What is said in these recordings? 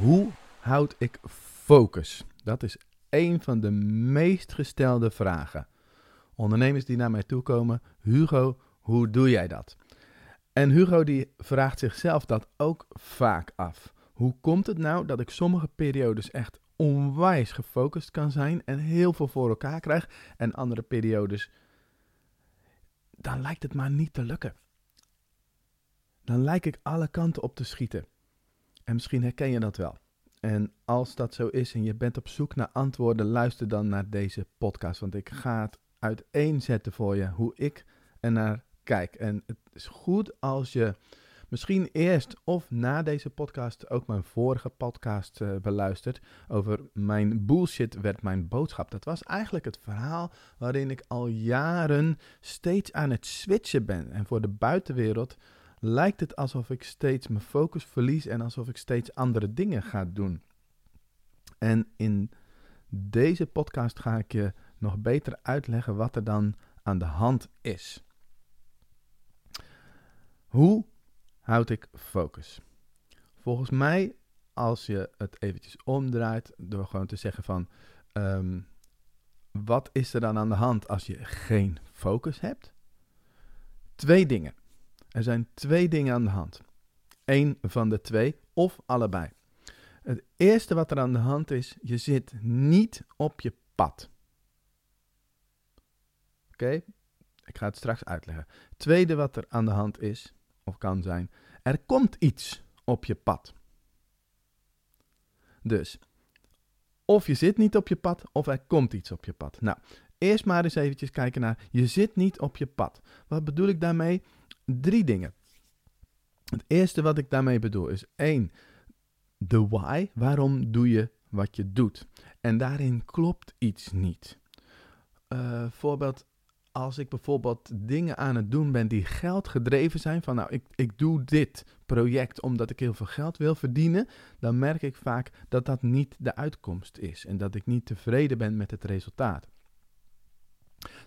Hoe houd ik focus? Dat is een van de meest gestelde vragen. Ondernemers die naar mij toe komen, Hugo, hoe doe jij dat? En Hugo die vraagt zichzelf dat ook vaak af. Hoe komt het nou dat ik sommige periodes echt onwijs gefocust kan zijn en heel veel voor elkaar krijg en andere periodes dan lijkt het maar niet te lukken. Dan lijk ik alle kanten op te schieten. En misschien herken je dat wel. En als dat zo is en je bent op zoek naar antwoorden, luister dan naar deze podcast. Want ik ga het uiteenzetten voor je hoe ik er naar kijk. En het is goed als je misschien eerst of na deze podcast ook mijn vorige podcast uh, beluistert. Over mijn bullshit werd mijn boodschap. Dat was eigenlijk het verhaal waarin ik al jaren steeds aan het switchen ben. En voor de buitenwereld lijkt het alsof ik steeds mijn focus verlies en alsof ik steeds andere dingen ga doen. En in deze podcast ga ik je nog beter uitleggen wat er dan aan de hand is. Hoe houd ik focus? Volgens mij, als je het eventjes omdraait, door gewoon te zeggen van, um, wat is er dan aan de hand als je geen focus hebt? Twee dingen. Er zijn twee dingen aan de hand. Eén van de twee of allebei. Het eerste wat er aan de hand is, je zit niet op je pad. Oké, ik ga het straks uitleggen. Het tweede wat er aan de hand is, of kan zijn, er komt iets op je pad. Dus, of je zit niet op je pad, of er komt iets op je pad. Nou, eerst maar eens eventjes kijken naar, je zit niet op je pad. Wat bedoel ik daarmee? Drie dingen. Het eerste wat ik daarmee bedoel is één, de why. Waarom doe je wat je doet? En daarin klopt iets niet. Uh, voorbeeld, als ik bijvoorbeeld dingen aan het doen ben die geld gedreven zijn, van nou, ik, ik doe dit project omdat ik heel veel geld wil verdienen, dan merk ik vaak dat dat niet de uitkomst is en dat ik niet tevreden ben met het resultaat.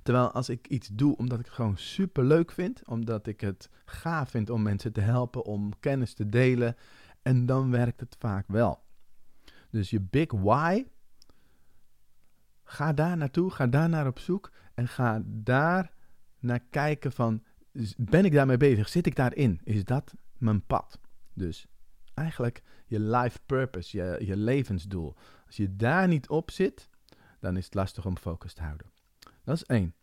Terwijl als ik iets doe omdat ik het gewoon super leuk vind, omdat ik het gaaf vind om mensen te helpen, om kennis te delen, en dan werkt het vaak wel. Dus je big why, ga daar naartoe, ga daar naar op zoek en ga daar naar kijken van, ben ik daarmee bezig? Zit ik daarin? Is dat mijn pad? Dus eigenlijk je life purpose, je, je levensdoel. Als je daar niet op zit, dan is het lastig om focus te houden. Dat is één.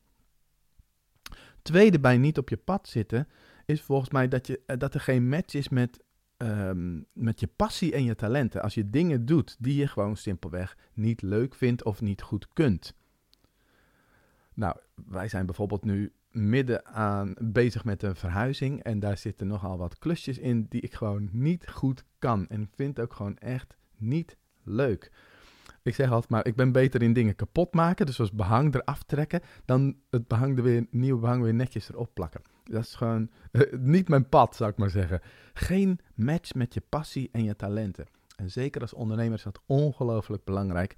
Tweede bij niet op je pad zitten, is volgens mij dat, je, eh, dat er geen match is met, um, met je passie en je talenten. Als je dingen doet die je gewoon simpelweg niet leuk vindt of niet goed kunt. Nou, wij zijn bijvoorbeeld nu midden aan bezig met een verhuizing. En daar zitten nogal wat klusjes in die ik gewoon niet goed kan. En vind ook gewoon echt niet leuk. Ik zeg altijd maar, ik ben beter in dingen kapot maken, dus zoals behang eraf trekken, dan het behang er weer, nieuwe behang weer netjes erop plakken. Dat is gewoon uh, niet mijn pad, zou ik maar zeggen. Geen match met je passie en je talenten. En zeker als ondernemer is dat ongelooflijk belangrijk.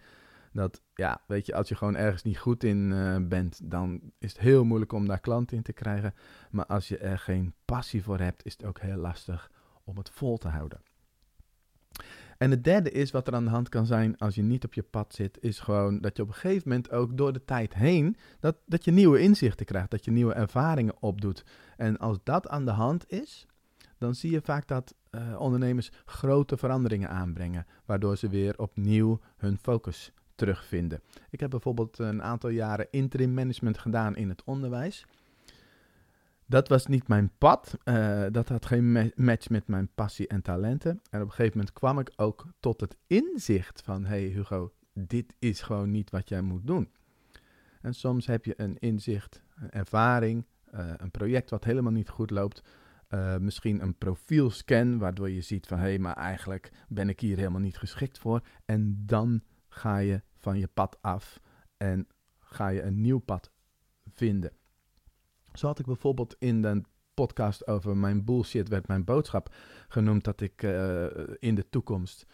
Dat, ja, weet je, als je gewoon ergens niet goed in uh, bent, dan is het heel moeilijk om daar klanten in te krijgen. Maar als je er geen passie voor hebt, is het ook heel lastig om het vol te houden. En het derde is wat er aan de hand kan zijn als je niet op je pad zit, is gewoon dat je op een gegeven moment ook door de tijd heen, dat, dat je nieuwe inzichten krijgt, dat je nieuwe ervaringen opdoet. En als dat aan de hand is, dan zie je vaak dat uh, ondernemers grote veranderingen aanbrengen, waardoor ze weer opnieuw hun focus terugvinden. Ik heb bijvoorbeeld een aantal jaren interim management gedaan in het onderwijs dat was niet mijn pad. Uh, dat had geen match met mijn passie en talenten. En op een gegeven moment kwam ik ook tot het inzicht van: hey Hugo, dit is gewoon niet wat jij moet doen. En soms heb je een inzicht, een ervaring, uh, een project wat helemaal niet goed loopt. Uh, misschien een profielscan, waardoor je ziet van hé, hey, maar eigenlijk ben ik hier helemaal niet geschikt voor. En dan ga je van je pad af en ga je een nieuw pad vinden. Zo had ik bijvoorbeeld in de podcast over mijn bullshit werd mijn boodschap genoemd dat ik uh, in de toekomst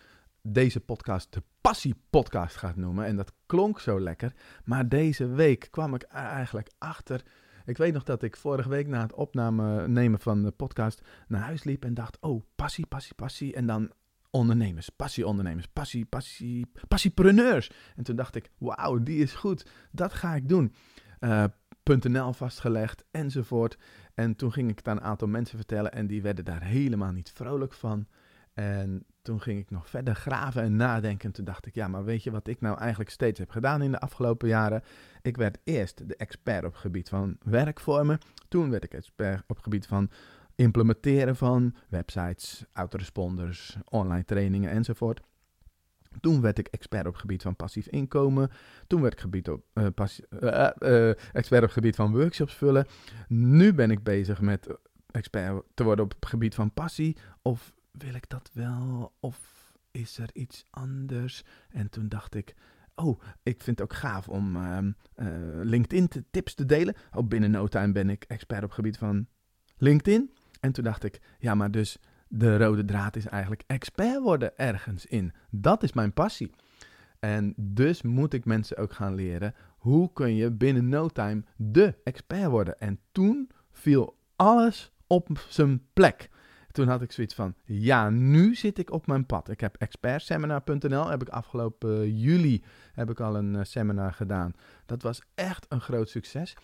deze podcast de passie podcast gaat noemen. En dat klonk zo lekker. Maar deze week kwam ik eigenlijk achter. Ik weet nog dat ik vorige week na het opname nemen van de podcast naar huis liep en dacht: Oh, passie, passie, passie. En dan ondernemers, passieondernemers, passie, passie, passiepreneurs. En toen dacht ik, wauw, die is goed, dat ga ik doen. Uh, .nl vastgelegd enzovoort. En toen ging ik het aan een aantal mensen vertellen en die werden daar helemaal niet vrolijk van. En toen ging ik nog verder graven en nadenken. En toen dacht ik, ja, maar weet je wat ik nou eigenlijk steeds heb gedaan in de afgelopen jaren? Ik werd eerst de expert op gebied van werkvormen. Toen werd ik expert op gebied van implementeren van websites, autoresponders, online trainingen enzovoort. Toen werd ik expert op het gebied van passief inkomen. Toen werd ik gebied op, uh, uh, expert op het gebied van workshops vullen. Nu ben ik bezig met expert te worden op het gebied van passie. Of wil ik dat wel? Of is er iets anders? En toen dacht ik, oh, ik vind het ook gaaf om ehm, LinkedIn tips te delen. Oh, binnen no time ben ik expert op het gebied van LinkedIn. En toen dacht ik, ja, maar dus de rode draad is eigenlijk expert worden ergens in. Dat is mijn passie. En dus moet ik mensen ook gaan leren hoe kun je binnen no time de expert worden. En toen viel alles op zijn plek. Toen had ik zoiets van, ja, nu zit ik op mijn pad. Ik heb expertseminar.nl, heb ik afgelopen juli heb ik al een eh, seminar gedaan. Dat was echt een groot succes.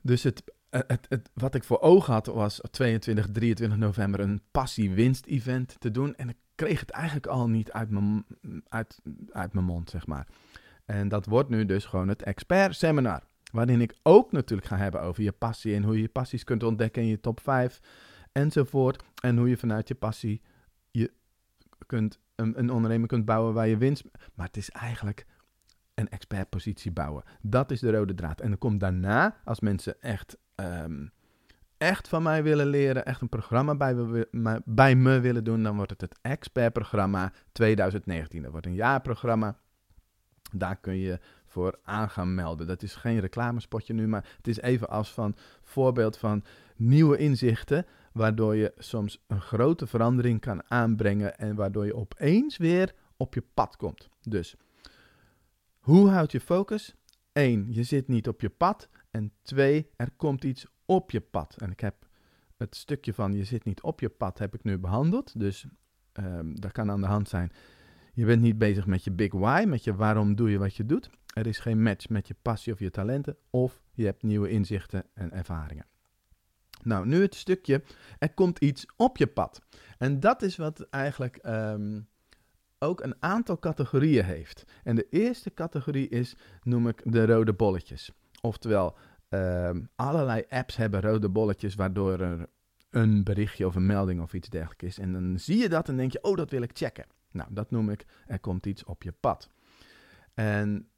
Dus het eh, het, wat ik voor ogen had was 22, 23 november een passie-winst-event te doen. En ik kreeg het eigenlijk al niet uit mijn, uit, uit mijn mond, zeg maar. En dat wordt nu dus gewoon het expert-seminar. Waarin ik ook natuurlijk ga hebben over je passie en hoe je je passies kunt ontdekken in je top 5 enzovoort. En hoe je vanuit je passie je kunt, een, een onderneming kunt bouwen waar je winst. Maar het is eigenlijk een expertpositie bouwen. Dat is de rode draad. En dan komt daarna, als mensen echt um, echt van mij willen leren, echt een programma bij, bij me willen doen, dan wordt het het Expert-programma 2019. Dat wordt een jaarprogramma. Daar kun je voor aan gaan melden. Dat is geen reclamespotje nu, maar het is even als van voorbeeld van nieuwe inzichten, waardoor je soms een grote verandering kan aanbrengen en waardoor je opeens weer op je pad komt. Dus, hoe houd je focus? 1. Je zit niet op je pad. En twee, er komt iets op je pad. En ik heb het stukje van je zit niet op je pad, heb ik nu behandeld. Dus um, dat kan aan de hand zijn. Je bent niet bezig met je big why, met je waarom doe je wat je doet. Er is geen match met je passie of je talenten. Of je hebt nieuwe inzichten en ervaringen. Nou, nu het stukje, er komt iets op je pad. En dat is wat eigenlijk ehm, ook een aantal categorieën heeft. En de eerste categorie is, noem ik de rode bolletjes. Oftewel, uh, allerlei apps hebben rode bolletjes waardoor er een berichtje of een melding of iets dergelijks is. En dan zie je dat en denk je, oh, dat wil ik checken. Nou, dat noem ik, er komt iets op je pad. En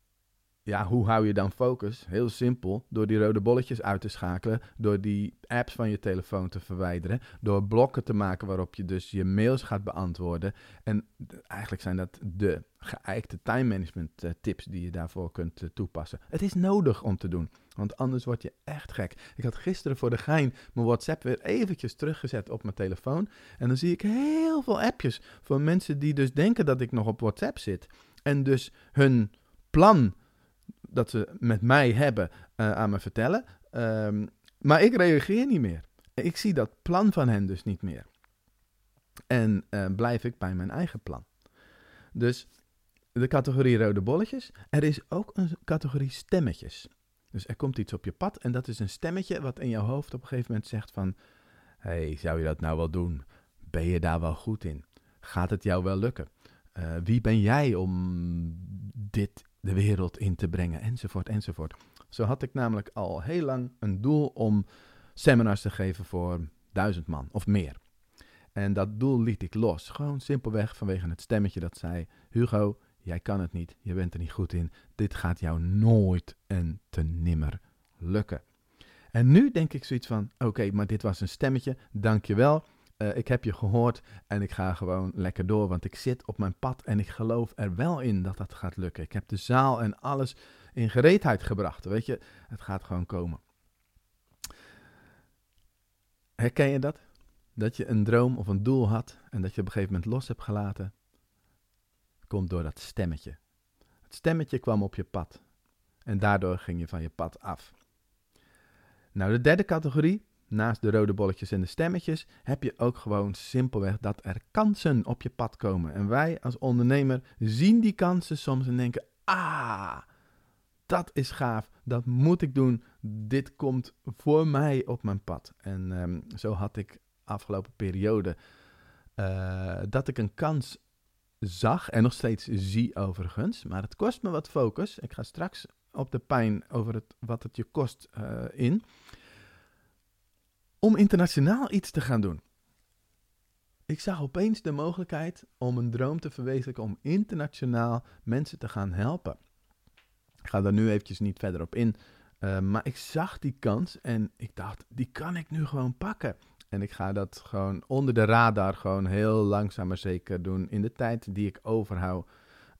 ja, hoe hou je dan focus? Heel simpel, door die rode bolletjes uit te schakelen, door die apps van je telefoon te verwijderen, door blokken te maken waarop je dus je mails gaat beantwoorden. En eigenlijk zijn dat de geëikte time management eh, tips die je daarvoor kunt eh, toepassen. Het is nodig om te doen, want anders word je echt gek. Ik had gisteren voor de gein mijn WhatsApp weer eventjes teruggezet op mijn telefoon en dan zie ik heel veel appjes van mensen die dus denken dat ik nog op WhatsApp zit en dus hun plan dat ze met mij hebben uh, aan me vertellen. Um, maar ik reageer niet meer. Ik zie dat plan van hen dus niet meer. En uh, blijf ik bij mijn eigen plan. Dus de categorie rode bolletjes. Er is ook een categorie stemmetjes. Dus er komt iets op je pad en dat is een stemmetje wat in jouw hoofd op een gegeven moment zegt van... hey, zou je dat nou wel doen? Ben je daar wel goed in? Gaat het jou wel lukken? Uh, wie ben jij om dit de wereld in te brengen, enzovoort, enzovoort. Zo had ik namelijk al heel lang een doel om seminars te geven voor duizend man of meer. En dat doel liet ik los, gewoon simpelweg vanwege het stemmetje dat zei: Hugo, jij kan het niet, je bent er niet goed in, dit gaat jou nooit en te nimmer lukken. En nu denk ik zoiets van: oké, maar dit was een stemmetje, dankjewel. Uh, ik heb je gehoord en ik ga gewoon lekker door, want ik zit op mijn pad en ik geloof er wel in dat dat gaat lukken. Ik heb de zaal en alles in gereedheid gebracht, weet je, het gaat gewoon komen. Herken je dat? Dat je een droom of een doel had en dat je op een gegeven moment los hebt gelaten? Komt door dat stemmetje. Het stemmetje kwam op je pad en daardoor ging je van je pad af. Nou, de derde categorie naast de rode bolletjes en de stemmetjes, heb je ook gewoon simpelweg dat er kansen op je pad komen. En wij als ondernemer zien die kansen soms en denken: ah, dat is gaaf, dat moet ik doen, dit komt voor mij op mijn pad. En ehm, zo had ik afgelopen periode uh, dat ik een kans zag en nog steeds zie overigens, maar het kost me wat focus. Ik ga straks op de pijn over het, wat het je kost uh, in om internationaal iets te gaan doen. Ik zag opeens de mogelijkheid om een droom te verwezenlijken om internationaal mensen te gaan helpen. Ik ga daar nu eventjes niet verder op in, uh, maar ik zag die kans en ik dacht, die kan ik nu gewoon pakken. En ik ga dat gewoon onder de radar gewoon heel langzaam maar zeker doen in de tijd die ik overhoud.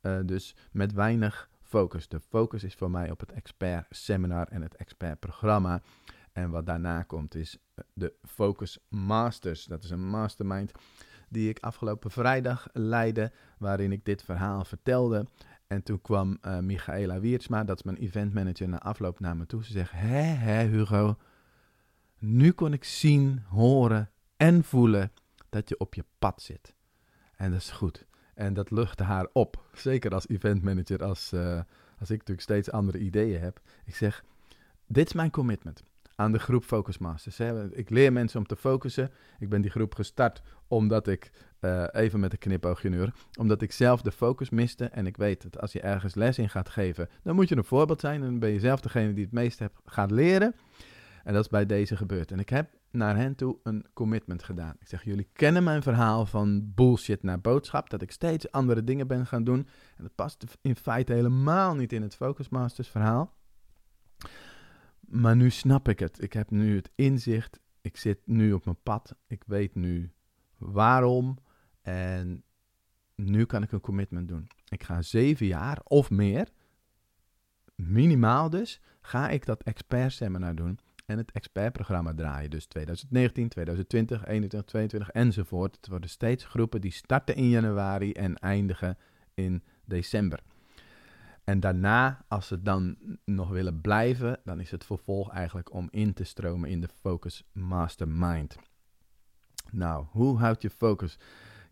Uh, dus met weinig focus. De focus is voor mij op het expert seminar en het expert programma. En wat daarna komt is eh, de Focus Masters. Dat is een mastermind die ik afgelopen vrijdag leidde, waarin ik dit verhaal vertelde. En toen kwam uh, Michaela Wiertsma, dat is mijn eventmanager, na afloop naar me toe. Ze zegt, hé Hugo, nu kon ik zien, horen en voelen dat je op je pad zit. En dat is goed. En dat luchtte haar op. Zeker als eventmanager, als, uh, als ik natuurlijk steeds andere ideeën heb. Ik zeg, dit is mijn commitment aan de groep Focus Masters. Hè. Ik leer mensen om te focussen. Ik ben die groep gestart omdat ik, uh, even met een knipoogje nu, omdat ik zelf de focus miste. En ik weet dat als je ergens les in gaat geven, dan moet je een voorbeeld zijn. En dan ben je zelf degene die het meest hebt gaat leren. En dat is bij deze gebeurd. En ik heb naar hen toe een commitment gedaan. Ik zeg, jullie kennen mijn verhaal van bullshit naar boodschap, dat ik steeds andere dingen ben gaan doen. En dat past in feite helemaal niet in het Focus Masters verhaal. Maar nu snap ik het. Ik heb nu het inzicht. Ik zit nu op mijn pad. Ik weet nu waarom. En nu kan ik een commitment doen. Ik ga zeven jaar of meer, minimaal dus, ga ik dat expert seminar doen en het expertprogramma draaien. Dus 2019, 2020, 2021, 2022 enzovoort. Het worden steeds groepen die starten in januari en eindigen in december. En daarna, als ze dan nog willen blijven, dan is het vervolg eigenlijk om in te stromen in de Focus Mastermind. Nou, hoe houd je focus?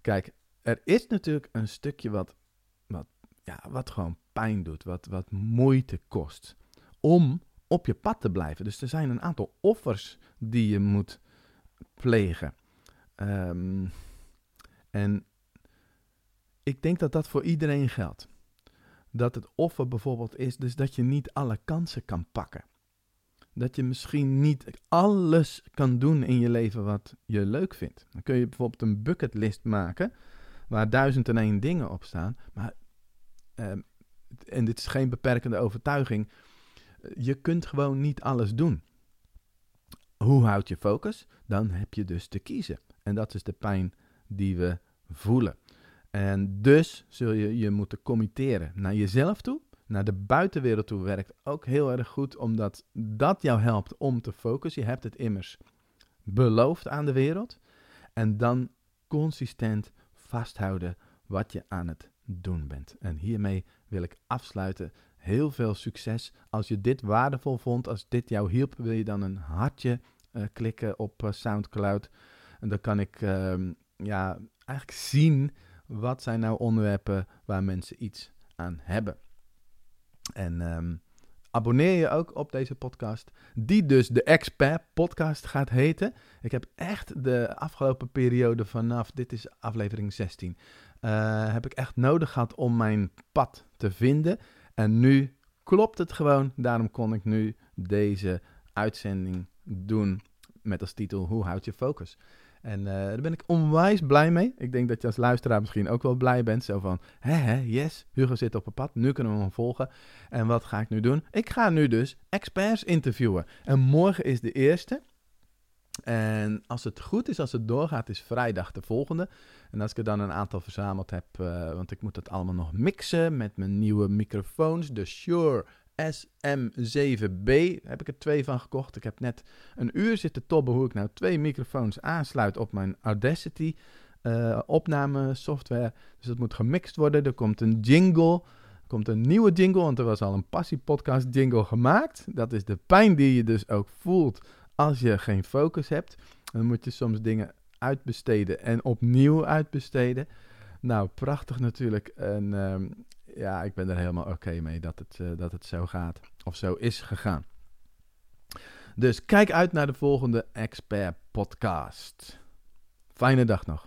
Kijk, er is natuurlijk een stukje wat, wat, ja, wat gewoon pijn doet, wat, wat moeite kost om op je pad te blijven. Dus er zijn een aantal offers die je moet plegen. Um, en ik denk dat dat voor iedereen geldt. Dat het offer bijvoorbeeld is dus dat je niet alle kansen kan pakken. Dat je misschien niet alles kan doen in je leven wat je leuk vindt. Dan kun je bijvoorbeeld een bucketlist maken waar duizend en één dingen op staan. Maar, um, en dit is geen beperkende overtuiging, je kunt gewoon niet alles doen. Hoe houd je focus? Dan heb je dus te kiezen. En dat is de pijn die we voelen. En dus zul je je moeten committeren naar jezelf toe, naar de buitenwereld toe. Werkt ook heel erg goed, omdat dat jou helpt om te focussen. Je hebt het immers beloofd aan de wereld. En dan consistent vasthouden wat je aan het doen bent. En hiermee wil ik afsluiten heel veel succes. Als je dit waardevol vond, als dit jou hielp, wil je dan een hartje uh, klikken op uh, SoundCloud. En dan kan ik uh, ja, eigenlijk zien wat zijn nou onderwerpen waar mensen iets aan hebben. En um, abonneer je ook op deze podcast, die dus de Expert Podcast gaat heten. Ik heb echt de afgelopen periode vanaf, dit is aflevering 16, uh, heb ik echt nodig gehad om mijn pad te vinden. En nu klopt het gewoon. Daarom kon ik nu deze uitzending doen met als titel Hoe houd je focus? En uh, daar ben ik onwijs blij mee. Ik denk dat je als luisteraar misschien ook wel blij bent. Zo van, hè, hè, yes, Hugo zit op een pad. Nu kunnen we hem volgen. En wat ga ik nu doen? Ik ga nu dus experts interviewen. En morgen is de eerste. En als het goed is, als het doorgaat, is vrijdag de volgende. En als ik er dan een aantal verzameld heb, uh, want ik moet dat allemaal nog mixen met mijn nieuwe microfoons. De Shure SM7B heb ik er twee van gekocht. Ik heb net een uur zitten tobben hoe ik nou twee microfoons aansluit op mijn Audacity uh, opname software. Dus dat moet gemixt worden. Er komt een jingle. Er komt een nieuwe jingle, want er was al een passie podcast jingle gemaakt. Dat is de pijn die je dus ook voelt Als je geen focus hebt, dan moet je soms dingen uitbesteden en opnieuw uitbesteden. Nou, prachtig natuurlijk. En ehm, ja, ik ben er helemaal oké mee dat het, eh, dat het zo gaat. Of zo is gegaan. Dus kijk uit naar de volgende Expert Podcast. Fijne dag nog.